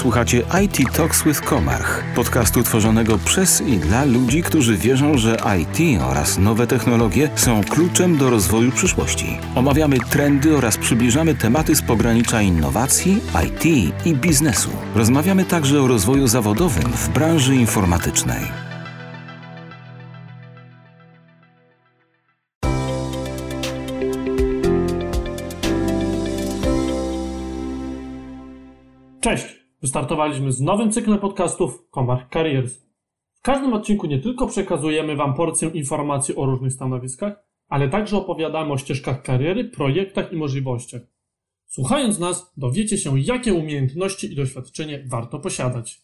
Słuchacie IT Talks with Komarch, podcastu tworzonego przez i dla ludzi, którzy wierzą, że IT oraz nowe technologie są kluczem do rozwoju przyszłości. Omawiamy trendy oraz przybliżamy tematy z pogranicza innowacji, IT i biznesu. Rozmawiamy także o rozwoju zawodowym w branży informatycznej. Cześć! Wystartowaliśmy z nowym cyklem podcastów Comarch Careers. W każdym odcinku nie tylko przekazujemy Wam porcję informacji o różnych stanowiskach, ale także opowiadamy o ścieżkach kariery, projektach i możliwościach. Słuchając nas, dowiecie się, jakie umiejętności i doświadczenie warto posiadać.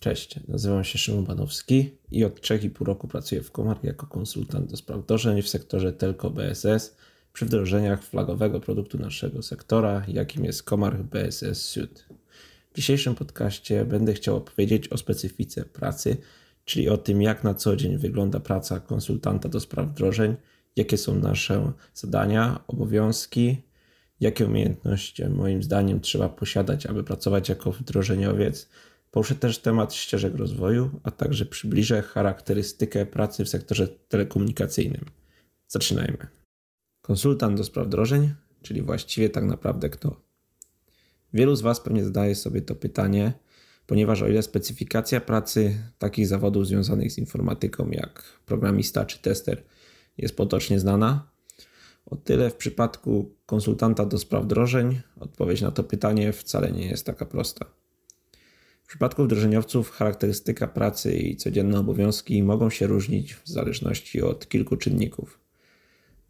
Cześć, nazywam się Szymon Banowski i od 3,5 roku pracuję w Comarch jako konsultant do spraw wdrożeń w sektorze Telco BSS przy wdrożeniach flagowego produktu naszego sektora, jakim jest Comarch BSS Suite. W dzisiejszym podcaście będę chciał opowiedzieć o specyfice pracy, czyli o tym, jak na co dzień wygląda praca konsultanta do spraw wdrożeń, jakie są nasze zadania, obowiązki, jakie umiejętności moim zdaniem trzeba posiadać, aby pracować jako wdrożeniowiec. Poruszę też temat ścieżek rozwoju, a także przybliżę charakterystykę pracy w sektorze telekomunikacyjnym. Zaczynajmy. Konsultant do spraw wdrożeń, czyli właściwie tak naprawdę kto? Wielu z Was pewnie zadaje sobie to pytanie, ponieważ o ile specyfikacja pracy takich zawodów związanych z informatyką jak programista czy tester jest potocznie znana, o tyle w przypadku konsultanta do spraw wdrożeń odpowiedź na to pytanie wcale nie jest taka prosta. W przypadku wdrożeniowców charakterystyka pracy i codzienne obowiązki mogą się różnić w zależności od kilku czynników.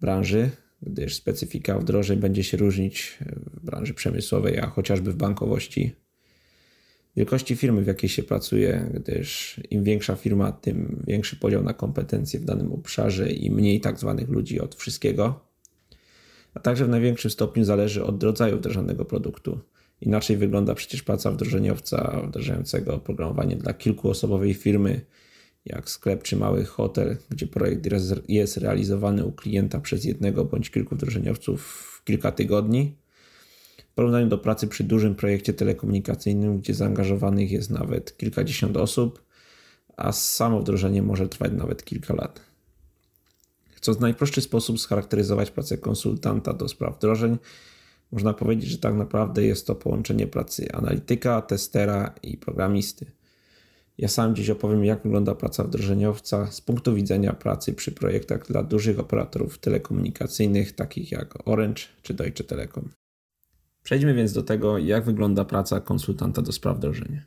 Branży, gdyż specyfika wdrożeń będzie się różnić w branży przemysłowej, a chociażby w bankowości. Wielkości firmy, w jakiej się pracuje, gdyż im większa firma, tym większy podział na kompetencje w danym obszarze i mniej tak zwanych ludzi od wszystkiego. A także w największym stopniu zależy od rodzaju wdrażanego produktu. Inaczej wygląda przecież praca wdrożeniowca wdrażającego oprogramowanie dla kilkuosobowej firmy, jak sklep czy mały hotel, gdzie projekt jest realizowany u klienta przez jednego bądź kilku wdrożeniowców w kilka tygodni, w porównaniu do pracy przy dużym projekcie telekomunikacyjnym, gdzie zaangażowanych jest nawet kilkadziesiąt osób, a samo wdrożenie może trwać nawet kilka lat. Chcąc w najprostszy sposób scharakteryzować pracę konsultanta do spraw wdrożeń, można powiedzieć, że tak naprawdę jest to połączenie pracy analityka, testera i programisty. Ja sam dziś opowiem, jak wygląda praca wdrożeniowca z punktu widzenia pracy przy projektach dla dużych operatorów telekomunikacyjnych, takich jak Orange czy Deutsche Telekom. Przejdźmy więc do tego, jak wygląda praca konsultanta do spraw wdrożenia.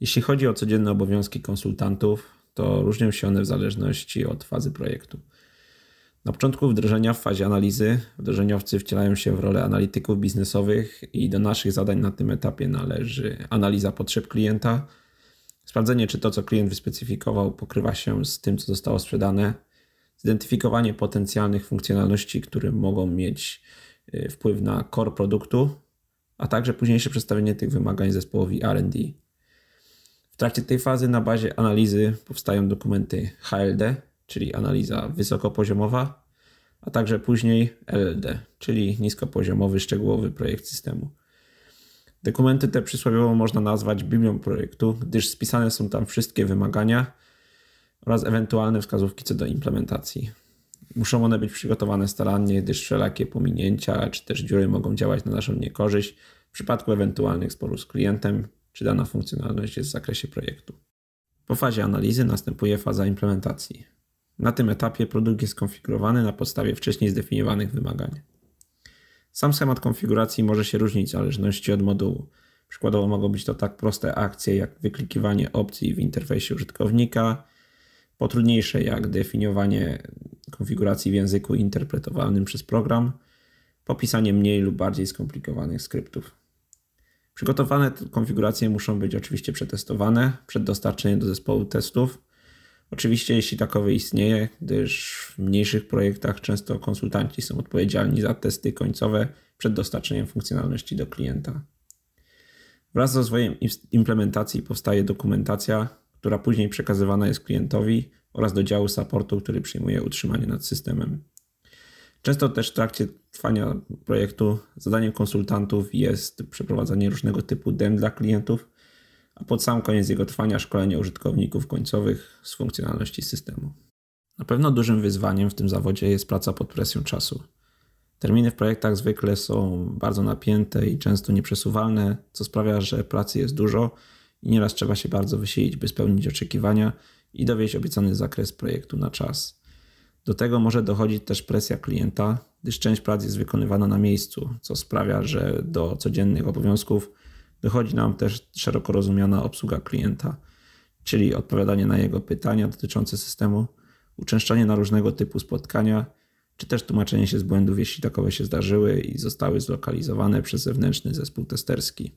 Jeśli chodzi o codzienne obowiązki konsultantów, to różnią się one w zależności od fazy projektu. Na początku wdrożenia, w fazie analizy, wdrożeniowcy wcielają się w rolę analityków biznesowych i do naszych zadań na tym etapie należy analiza potrzeb klienta, sprawdzenie, czy to, co klient wyspecyfikował, pokrywa się z tym, co zostało sprzedane, zidentyfikowanie potencjalnych funkcjonalności, które mogą mieć y, wpływ na core produktu, a także późniejsze przedstawienie tych wymagań zespołowi RD. W trakcie tej fazy na bazie analizy powstają dokumenty HLD, czyli analiza wysokopoziomowa, a także później LLD, czyli niskopoziomowy, szczegółowy projekt systemu. Dokumenty te przysłowiowo można nazwać Biblią projektu, gdyż spisane są tam wszystkie wymagania oraz ewentualne wskazówki co do implementacji. Muszą one być przygotowane starannie, gdyż wszelakie pominięcia czy też dziury mogą działać na naszą niekorzyść w przypadku ewentualnych sporów z klientem, czy dana funkcjonalność jest w zakresie projektu. Po fazie analizy następuje faza implementacji. Na tym etapie produkt jest konfigurowany na podstawie wcześniej zdefiniowanych wymagań. Sam schemat konfiguracji może się różnić w zależności od modułu. Przykładowo mogą być to tak proste akcje jak wyklikiwanie opcji w interfejsie użytkownika, po trudniejsze jak definiowanie konfiguracji w języku interpretowalnym przez program, popisanie mniej lub bardziej skomplikowanych skryptów. Przygotowane konfiguracje muszą być oczywiście przetestowane przed dostarczeniem do zespołu testów Oczywiście, jeśli takowy istnieje, gdyż w mniejszych projektach często konsultanci są odpowiedzialni za testy końcowe przed dostarczeniem funkcjonalności do klienta. Wraz z rozwojem implementacji powstaje dokumentacja, która później przekazywana jest klientowi oraz do działu supportu, który przyjmuje utrzymanie nad systemem. Często też w trakcie trwania projektu zadaniem konsultantów jest przeprowadzanie różnego typu dem dla klientów, a pod sam koniec jego trwania szkolenie użytkowników końcowych z funkcjonalności systemu. Na pewno dużym wyzwaniem w tym zawodzie jest praca pod presją czasu. Terminy w projektach zwykle są bardzo napięte i często nieprzesuwalne, co sprawia, że pracy jest dużo i nieraz trzeba się bardzo wysilić, by spełnić oczekiwania i dowieść obiecany zakres projektu na czas. Do tego może dochodzić też presja klienta, gdyż część prac jest wykonywana na miejscu, co sprawia, że do codziennych obowiązków dochodzi nam też szeroko rozumiana obsługa klienta, czyli odpowiadanie na jego pytania dotyczące systemu, uczęszczanie na różnego typu spotkania, czy też tłumaczenie się z błędów, jeśli takowe się zdarzyły i zostały zlokalizowane przez zewnętrzny zespół testerski.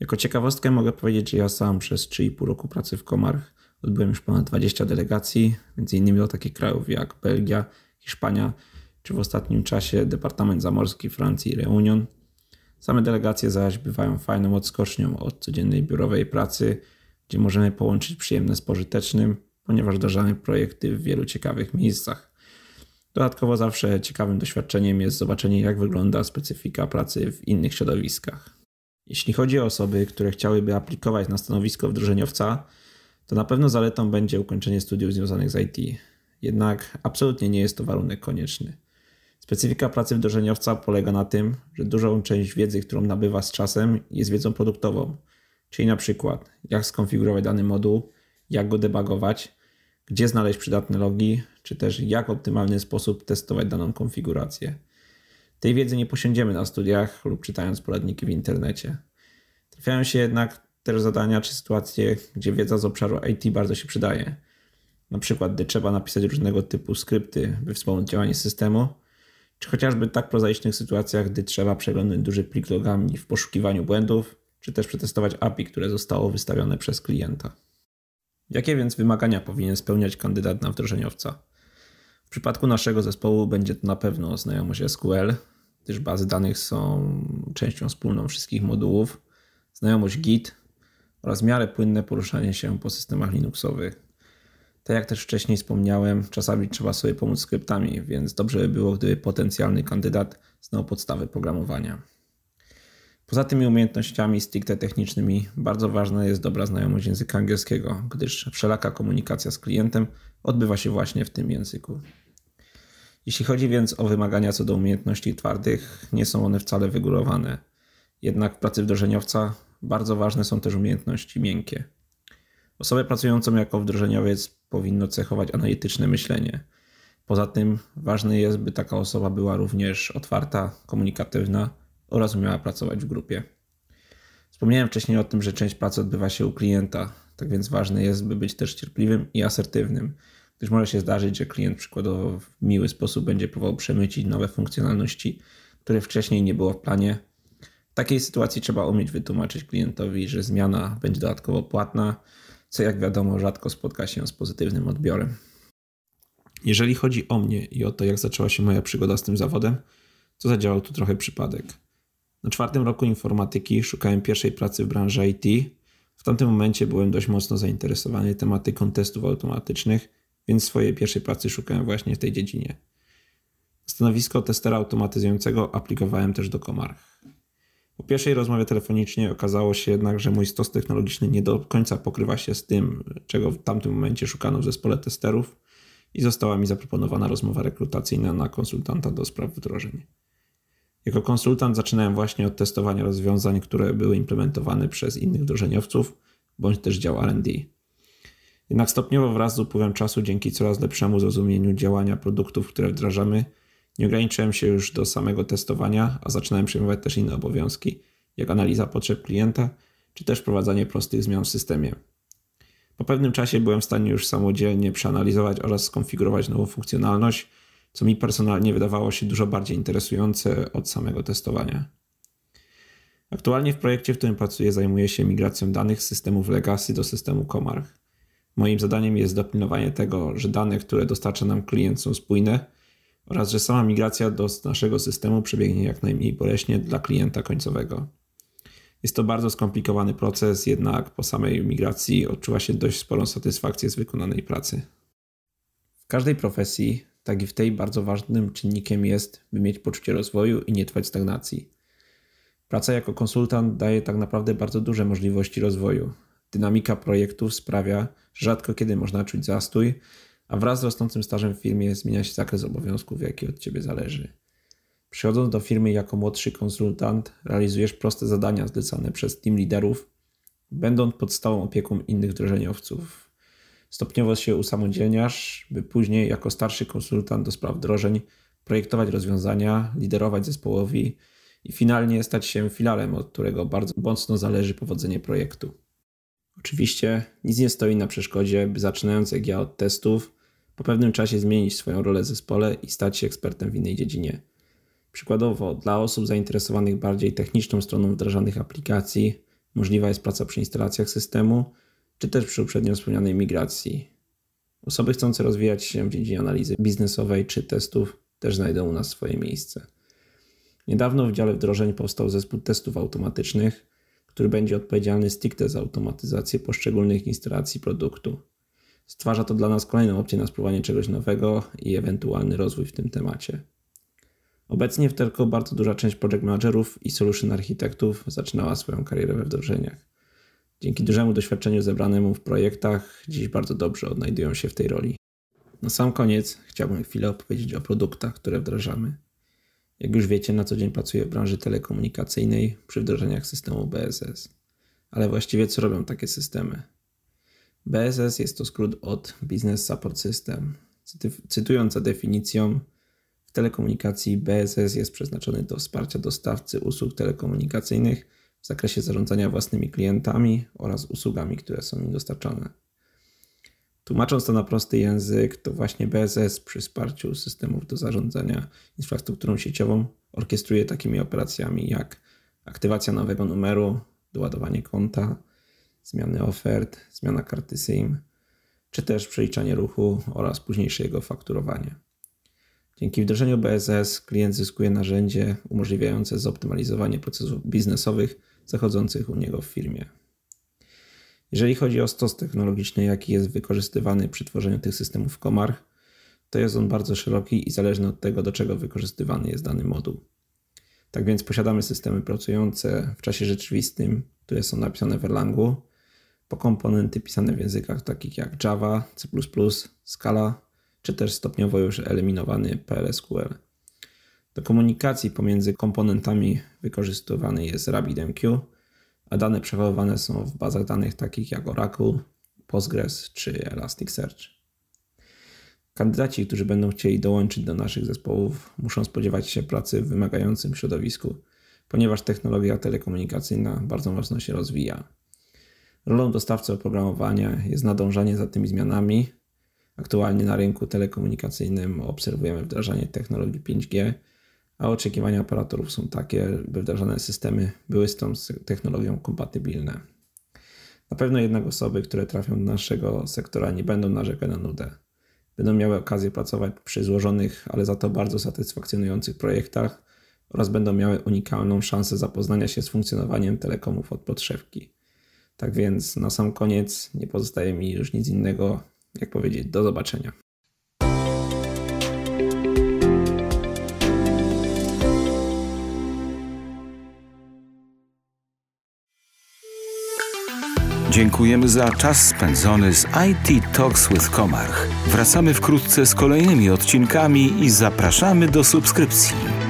Jako ciekawostkę mogę powiedzieć, że ja sam przez 3,5 roku pracy w Komarch odbyłem już ponad 20 delegacji, m.in. do takich krajów jak Belgia, Hiszpania, czy w ostatnim czasie Departament Zamorski Francji i Reunion. Same delegacje zaś bywają fajną odskocznią od codziennej biurowej pracy, gdzie możemy połączyć przyjemne z pożytecznym, ponieważ wdrażamy projekty w wielu ciekawych miejscach. Dodatkowo zawsze ciekawym doświadczeniem jest zobaczenie, jak wygląda specyfika pracy w innych środowiskach. Jeśli chodzi o osoby, które chciałyby aplikować na stanowisko wdrożeniowca, to na pewno zaletą będzie ukończenie studiów związanych z IT. Jednak absolutnie nie jest to warunek konieczny. Specyfika pracy wdrożeniowca polega na tym, że dużą część wiedzy, którą nabywa z czasem, jest wiedzą produktową. Czyli na przykład, jak skonfigurować dany moduł, jak go debugować, gdzie znaleźć przydatne logi, czy też jak w optymalny sposób testować daną konfigurację. Tej wiedzy nie posiądziemy na studiach lub czytając poradniki w internecie. Trafiają się jednak też zadania czy sytuacje, gdzie wiedza z obszaru IT bardzo się przydaje. Na przykład, gdy trzeba napisać różnego typu skrypty, by wspomóc działanie systemu, czy chociażby tak prozaicznych sytuacjach, gdy trzeba przeglądać duży plik logami w poszukiwaniu błędów, czy też przetestować API, które zostało wystawione przez klienta. Jakie więc wymagania powinien spełniać kandydat na wdrożeniowca? W przypadku naszego zespołu będzie to na pewno znajomość SQL, gdyż bazy danych są częścią wspólną wszystkich modułów, znajomość Git oraz w miarę płynne poruszanie się po systemach Linuxowych. Tak jak też wcześniej wspomniałem, czasami trzeba sobie pomóc skryptami, więc dobrze by było, gdyby potencjalny kandydat znał podstawy programowania. Poza tymi umiejętnościami stricte technicznymi, bardzo ważna jest dobra znajomość języka angielskiego, gdyż wszelaka komunikacja z klientem odbywa się właśnie w tym języku. Jeśli chodzi więc o wymagania co do umiejętności twardych, nie są one wcale wygórowane. Jednak w pracy wdrożeniowca bardzo ważne są też umiejętności miękkie. Osobę pracującą jako wdrożeniowiec powinno cechować analityczne myślenie. Poza tym ważne jest, by taka osoba była również otwarta, komunikatywna oraz umiała pracować w grupie. Wspomniałem wcześniej o tym, że część pracy odbywa się u klienta, tak więc ważne jest, by być też cierpliwym i asertywnym, gdyż może się zdarzyć, że klient przykładowo w miły sposób będzie próbował przemycić nowe funkcjonalności, które wcześniej nie było w planie. W takiej sytuacji trzeba umieć wytłumaczyć klientowi, że zmiana będzie dodatkowo płatna, co jak wiadomo rzadko spotka się z pozytywnym odbiorem. Jeżeli chodzi o mnie i o to, jak zaczęła się moja przygoda z tym zawodem, to zadziałał tu trochę przypadek. Na czwartym roku informatyki szukałem pierwszej pracy w branży IT. W tamtym momencie byłem dość mocno zainteresowany tematyką testów automatycznych, więc swojej pierwszej pracy szukałem właśnie w tej dziedzinie. Stanowisko testera automatyzującego aplikowałem też do Komarch. Po pierwszej rozmowie telefonicznie okazało się jednak, że mój stos technologiczny nie do końca pokrywa się z tym, czego w tamtym momencie szukano w zespole testerów i została mi zaproponowana rozmowa rekrutacyjna na konsultanta do spraw wdrożeń. Jako konsultant zaczynałem właśnie od testowania rozwiązań, które były implementowane przez innych wdrożeniowców bądź też dział RD. Jednak stopniowo wraz z upływem czasu, dzięki coraz lepszemu zrozumieniu działania produktów, które wdrażamy, nie ograniczyłem się już do samego testowania, a zaczynałem przejmować też inne obowiązki, jak analiza potrzeb klienta, czy też wprowadzanie prostych zmian w systemie. Po pewnym czasie byłem w stanie już samodzielnie przeanalizować oraz skonfigurować nową funkcjonalność, co mi personalnie wydawało się dużo bardziej interesujące od samego testowania. Aktualnie w projekcie, w którym pracuję, zajmuję się migracją danych z systemów Legacy do systemu Comarch. Moim zadaniem jest dopilnowanie tego, że dane, które dostarcza nam klient są spójne oraz że sama migracja do naszego systemu przebiegnie jak najmniej boleśnie dla klienta końcowego. Jest to bardzo skomplikowany proces, jednak po samej migracji odczuwa się dość sporą satysfakcję z wykonanej pracy. W każdej profesji tak i w tej bardzo ważnym czynnikiem jest, by mieć poczucie rozwoju i nie trwać stagnacji. Praca jako konsultant daje tak naprawdę bardzo duże możliwości rozwoju. Dynamika projektów sprawia, że rzadko kiedy można czuć zastój, a wraz z rosnącym stażem w firmie zmienia się zakres obowiązków, jaki od Ciebie zależy. Przychodząc do firmy jako młodszy konsultant, realizujesz proste zadania zlecane przez team liderów, będąc pod stałą opieką innych wdrożeniowców. Stopniowo się usamodzielniasz, by później jako starszy konsultant do spraw wdrożeń projektować rozwiązania, liderować zespołowi i finalnie stać się filarem, od którego bardzo mocno zależy powodzenie projektu. Oczywiście nic nie stoi na przeszkodzie, by zaczynając jak ja od testów, po pewnym czasie zmienić swoją rolę w zespole i stać się ekspertem w innej dziedzinie. Przykładowo, dla osób zainteresowanych bardziej techniczną stroną wdrażanych aplikacji, możliwa jest praca przy instalacjach systemu, czy też przy uprzednio wspomnianej migracji. Osoby chcące rozwijać się w dziedzinie analizy biznesowej czy testów też znajdą u nas swoje miejsce. Niedawno w dziale wdrożeń powstał zespół testów automatycznych, który będzie odpowiedzialny stricte za automatyzację poszczególnych instalacji produktu. Stwarza to dla nas kolejną opcję na spróbowanie czegoś nowego i ewentualny rozwój w tym temacie. Obecnie w Telco bardzo duża część project managerów i solution architektów zaczynała swoją karierę we wdrożeniach. Dzięki dużemu doświadczeniu zebranemu w projektach, dziś bardzo dobrze odnajdują się w tej roli. Na sam koniec chciałbym chwilę opowiedzieć o produktach, które wdrażamy. Jak już wiecie, na co dzień pracuję w branży telekomunikacyjnej przy wdrożeniach systemu BSS. Ale właściwie co robią takie systemy? BSS jest to skrót od Business Support System. Cytując za definicją, w telekomunikacji BSS jest przeznaczony do wsparcia dostawcy usług telekomunikacyjnych w zakresie zarządzania własnymi klientami oraz usługami, które są im dostarczane. Tłumacząc to na prosty język, to właśnie BSS przy wsparciu systemów do zarządzania infrastrukturą sieciową orkiestruje takimi operacjami jak aktywacja nowego numeru, doładowanie konta, zmiany ofert, zmiana karty SIM, czy też przeliczanie ruchu oraz późniejsze jego fakturowanie. Dzięki wdrożeniu BSS klient zyskuje narzędzie umożliwiające zoptymalizowanie procesów biznesowych zachodzących u niego w firmie. Jeżeli chodzi o stos technologiczny, jaki jest wykorzystywany przy tworzeniu tych systemów w Komarch, to jest on bardzo szeroki i zależny od tego, do czego wykorzystywany jest dany moduł. Tak więc posiadamy systemy pracujące w czasie rzeczywistym, które są napisane w Erlangu, po komponenty pisane w językach takich jak Java, C++, Scala, czy też stopniowo już eliminowany PLSQL. Do komunikacji pomiędzy komponentami wykorzystywany jest RabbitMQ, a dane przechowywane są w bazach danych takich jak Oracle, Postgres czy Elasticsearch. Kandydaci, którzy będą chcieli dołączyć do naszych zespołów, muszą spodziewać się pracy w wymagającym środowisku, ponieważ technologia telekomunikacyjna bardzo mocno się rozwija. Rolą dostawcy oprogramowania jest nadążanie za tymi zmianami. Aktualnie na rynku telekomunikacyjnym obserwujemy wdrażanie technologii 5G, a oczekiwania operatorów są takie, by wdrażane systemy były z tą technologią kompatybilne. Na pewno jednak osoby, które trafią do naszego sektora, nie będą narzekać na nudę. Będą miały okazję pracować przy złożonych, ale za to bardzo satysfakcjonujących projektach oraz będą miały unikalną szansę zapoznania się z funkcjonowaniem telekomów od podszewki. Tak więc na sam koniec nie pozostaje mi już nic innego, jak powiedzieć, do zobaczenia. Dziękujemy za czas spędzony z IT Talks with Komarch. Wracamy wkrótce z kolejnymi odcinkami i zapraszamy do subskrypcji.